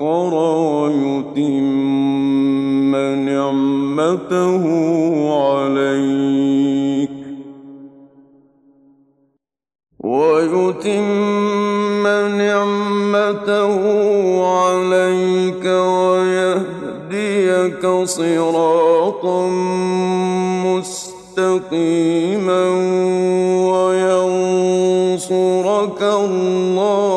ويسخر ويتم نعمته عليك. ويتم نعمته عليك ويهديك صراطا مستقيما وينصرك الله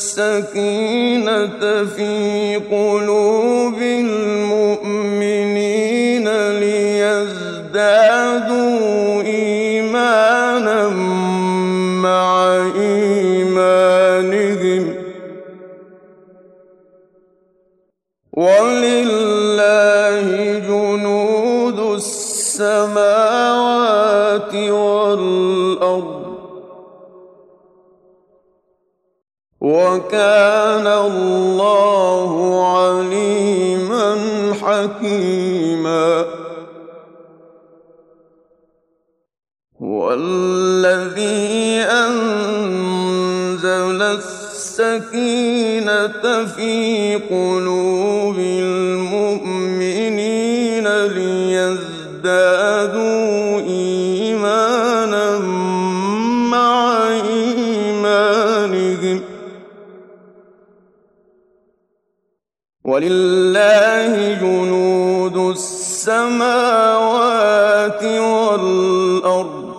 السكينة في قلوب المؤمنين ليزدادوا إيمانا مع إيمانهم. ولله جنود السماوات والأرض. وكان الله عليما حكيما. هو الذي أنزل السكينة في قلوب ولله جنود السماوات والأرض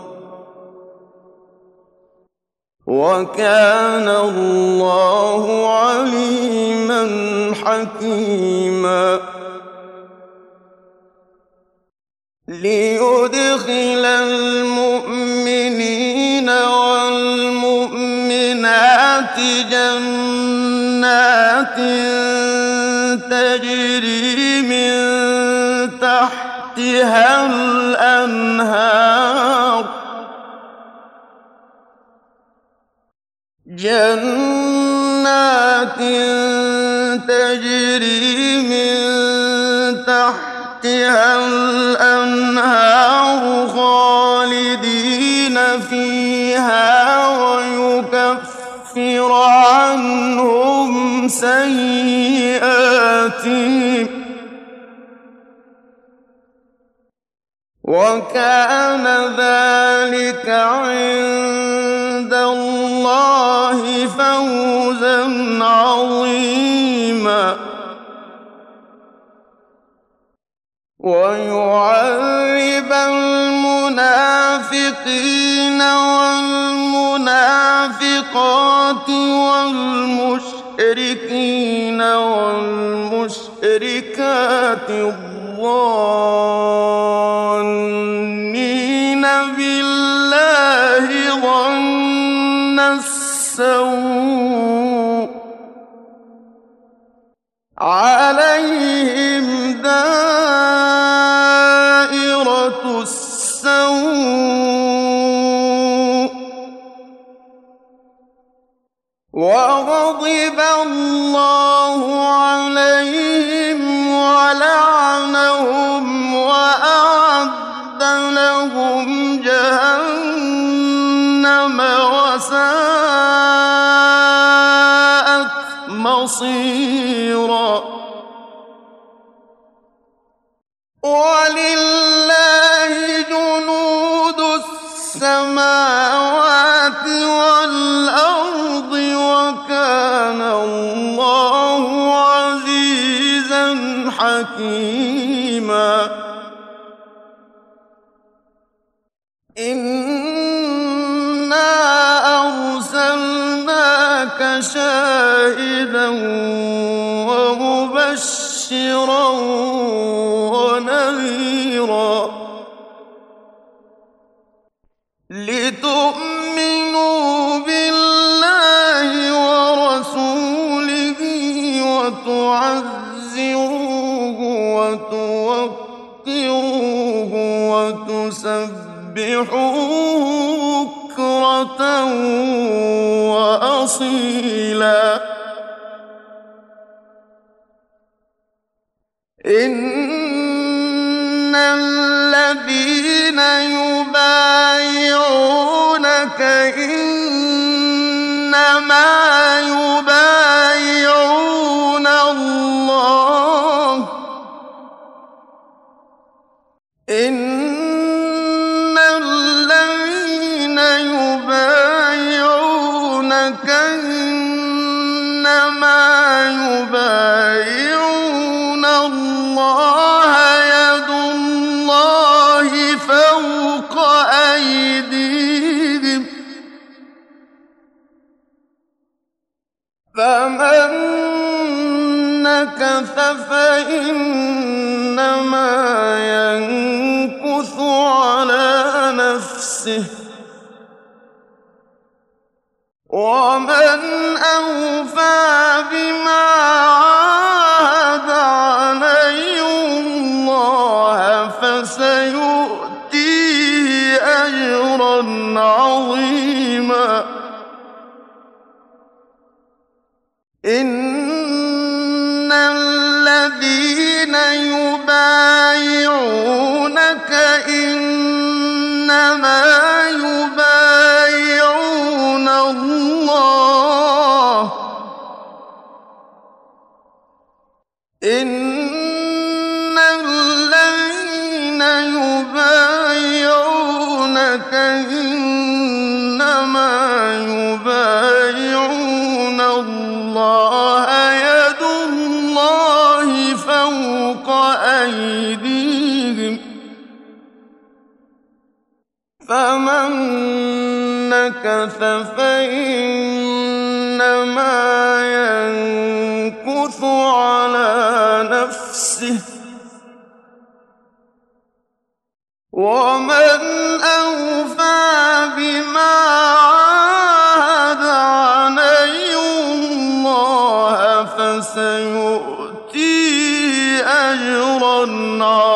وكان الله عليما حكيما ليدخل المؤمنين والمؤمنات جنات تجري من تحتها الأنهار. جنات تجري من تحتها الأنهار خالدين فيها ويكفر عنهم سيئاتهم وكان ذلك عند الله فوزا عظيما. ويعذب المنافقين والمنافقات والمشركين. والمشركات الظانين ولله جنود السماوات والأرض وكان الله عزيزا حكيما. إنا أرسلناك شاهدا ومبشرا وتسبحوه بكرة وأصيلا. إن الذين يبايعونك إنما نفسه نكث فإنما ينكث على نفسه ومن أوفى بما عاهد عليه الله فسيؤتيه أجرا عظيما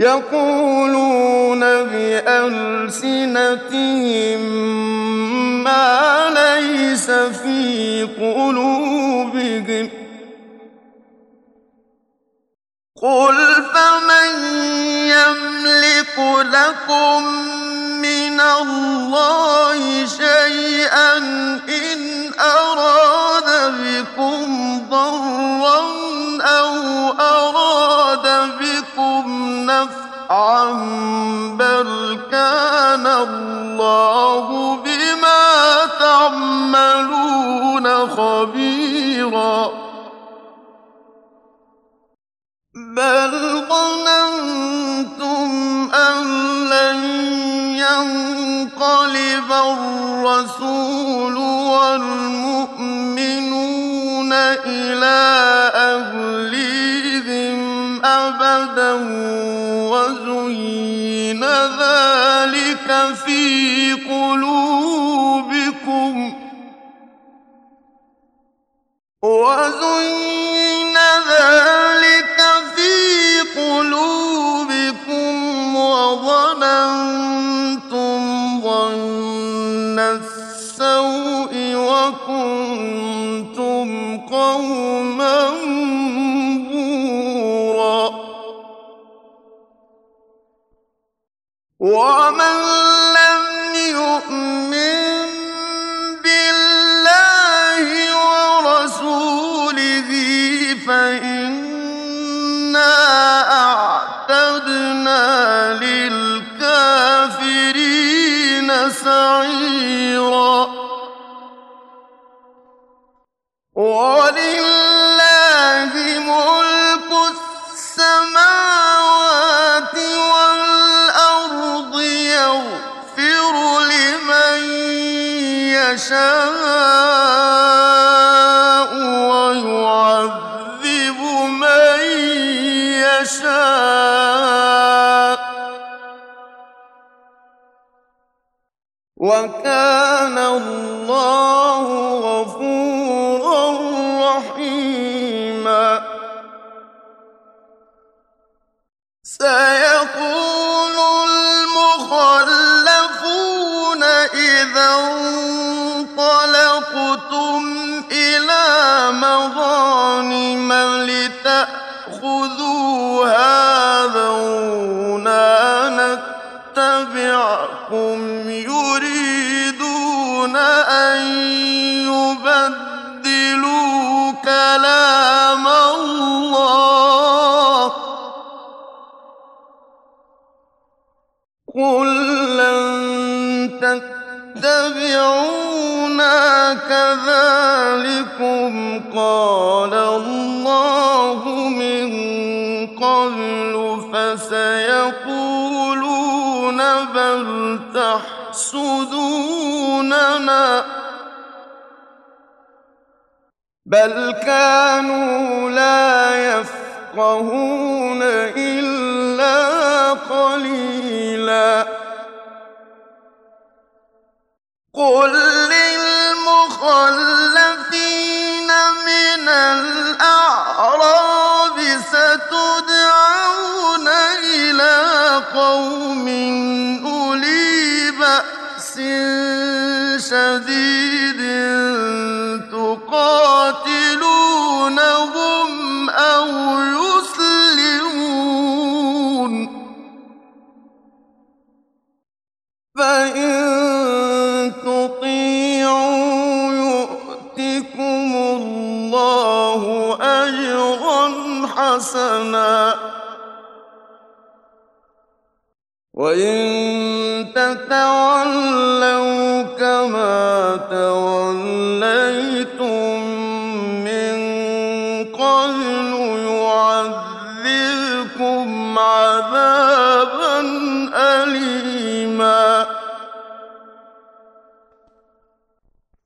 يقولون بألسنتهم ما ليس في قلوبهم. قل فمن يملك لكم من الله شيئا إن أراد نفعا بل كان الله بما تعملون خبيرا. بل ظننتم أن لن ينقلب الرسول والمؤمنون إلى أهليهم أبدا. في قلوبكم وظننتم ظن السوء وكنتم قوما ومن لم يؤمن وكان الله غفورا تتبعونا كذلكم قال الله من قبل فسيقولون بل تحسدوننا بل كانوا لا يفقهون إلا قليلا قل للمخلفين من الأعراب ستدعون إلى قوم أولي بأس شديد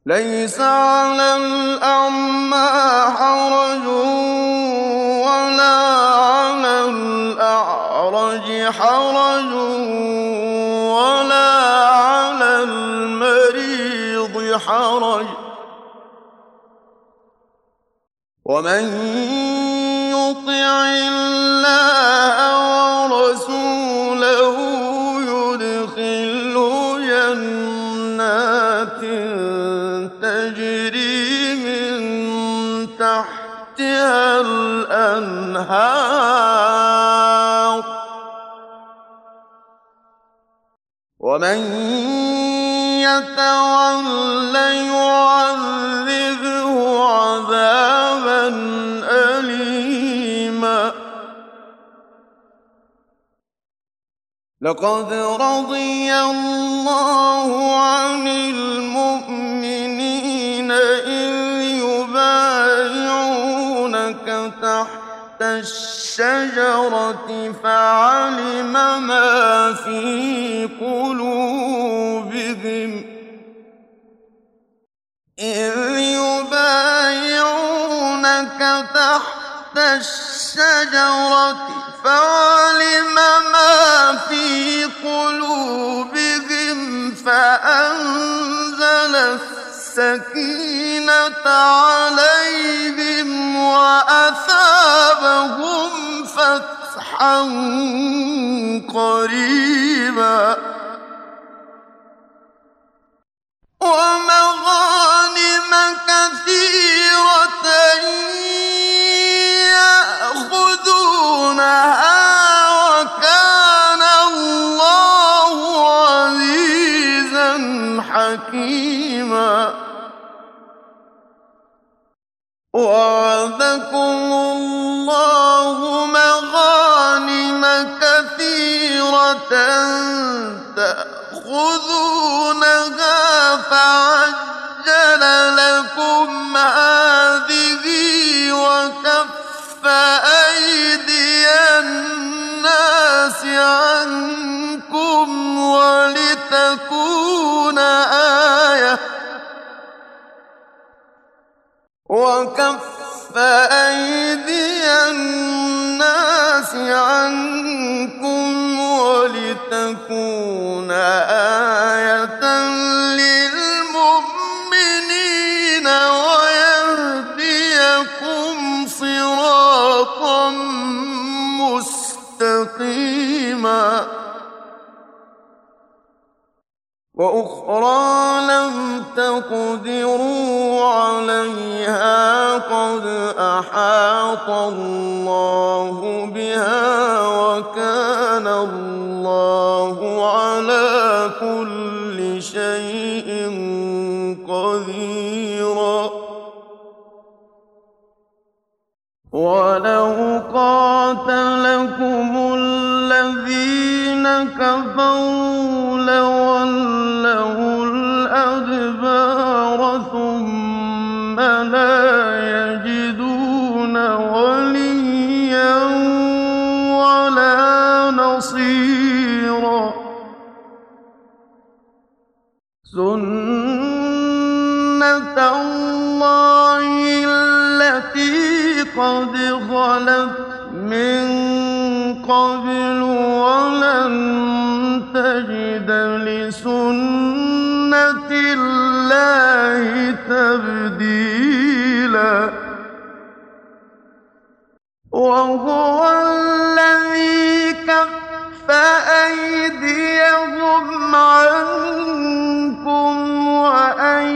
ليس على الأعمى حرج ولا على الأعرج حرج ولا على المريض حرج. ومن يطع الله الأنهار. ومن يتول يعذبه عذابا أليما. لقد رضي الله عن المؤمنين الشجرة فعلم ما في قلوبهم إذ يبايعونك تحت الشجرة فعلم ما في قلوبهم فأنزل السكينة عليهم وأثابهم فتحا قريبا. ومغانم فعجل لكم هذه وكف أيدي الناس عنكم ولتكون آية وكف أيدي الناس عنكم ولتكون وأخرى لم تقدروا عليها قد أحاط الله بها وكان الله على كل شيء قديرا. ولو قاتلكم الذين كفروا لولوا سنة الله التي قد خلت من قبل ولن تجد لسنة الله تبديلا وهو الذي كف أيديهم عنكم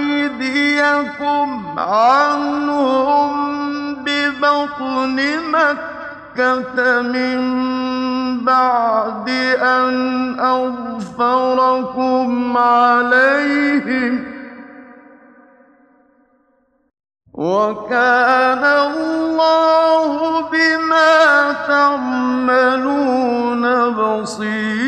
وأيديكم عنهم ببطن مكة من بعد أن أظفركم عليهم وكان الله بما تعملون بصيرا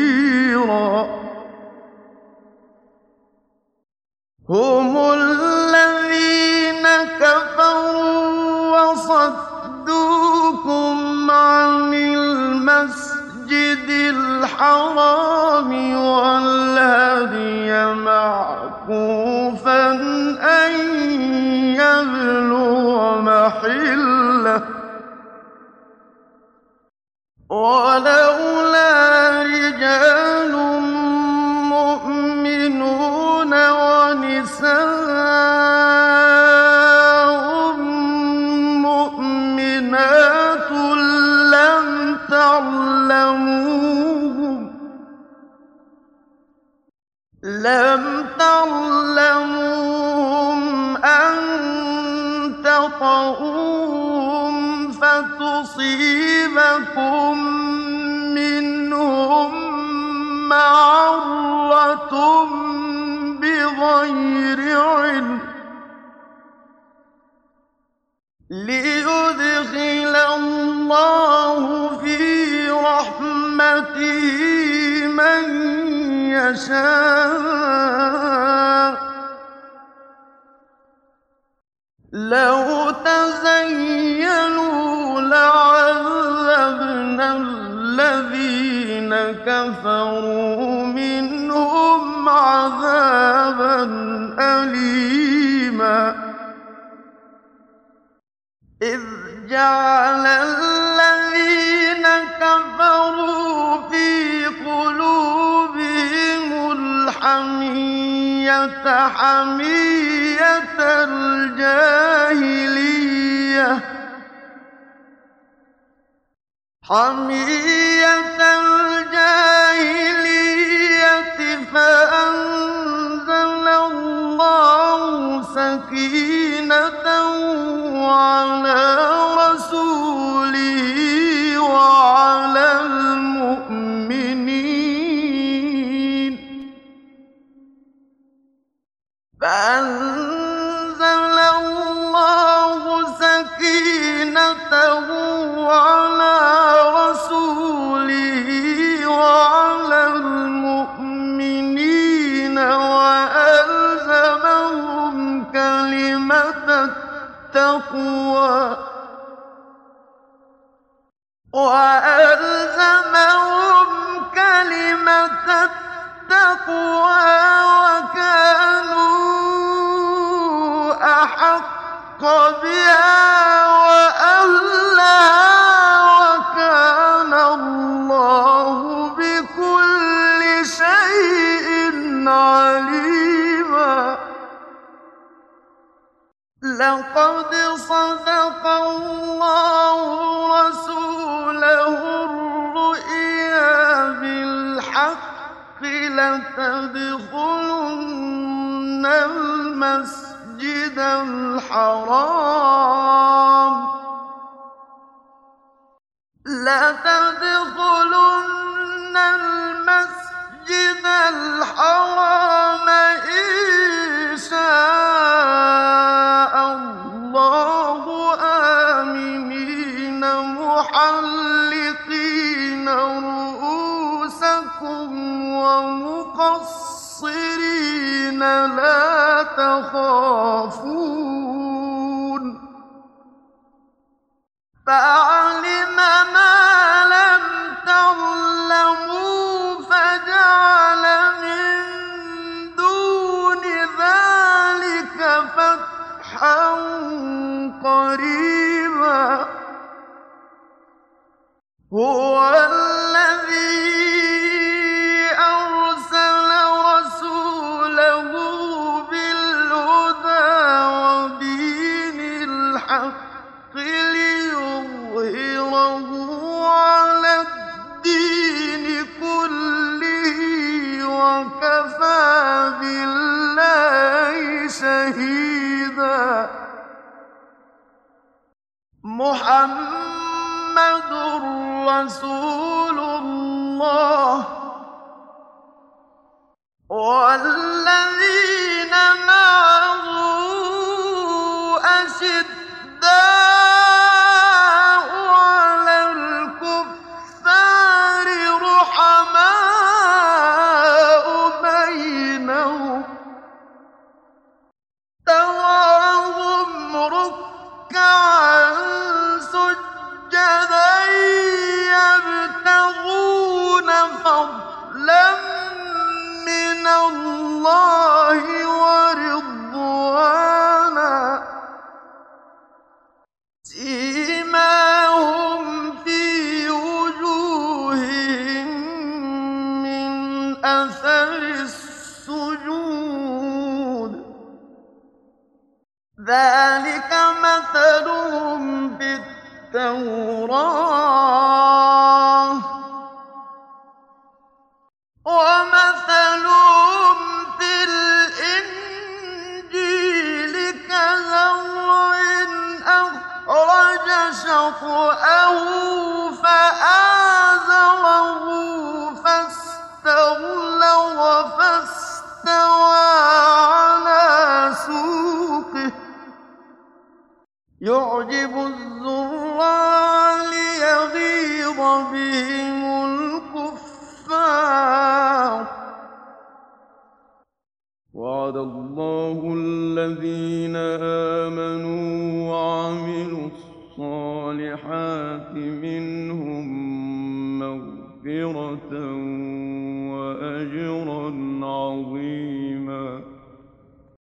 هم الذين كفروا وصدوكم عن المسجد الحرام والهدي معكوفا أن يبلغ محله. ولولا 你走了 بغير علم ليدخل الله في رحمته من يشاء. لو تزينوا لعذبنا الذين كفروا. أليما. إذ جعل الذين كفروا في قلوبهم الحمية حمية الجاهلية. حمية الله سكينته وألزمهم كلمة التقوى. الحرام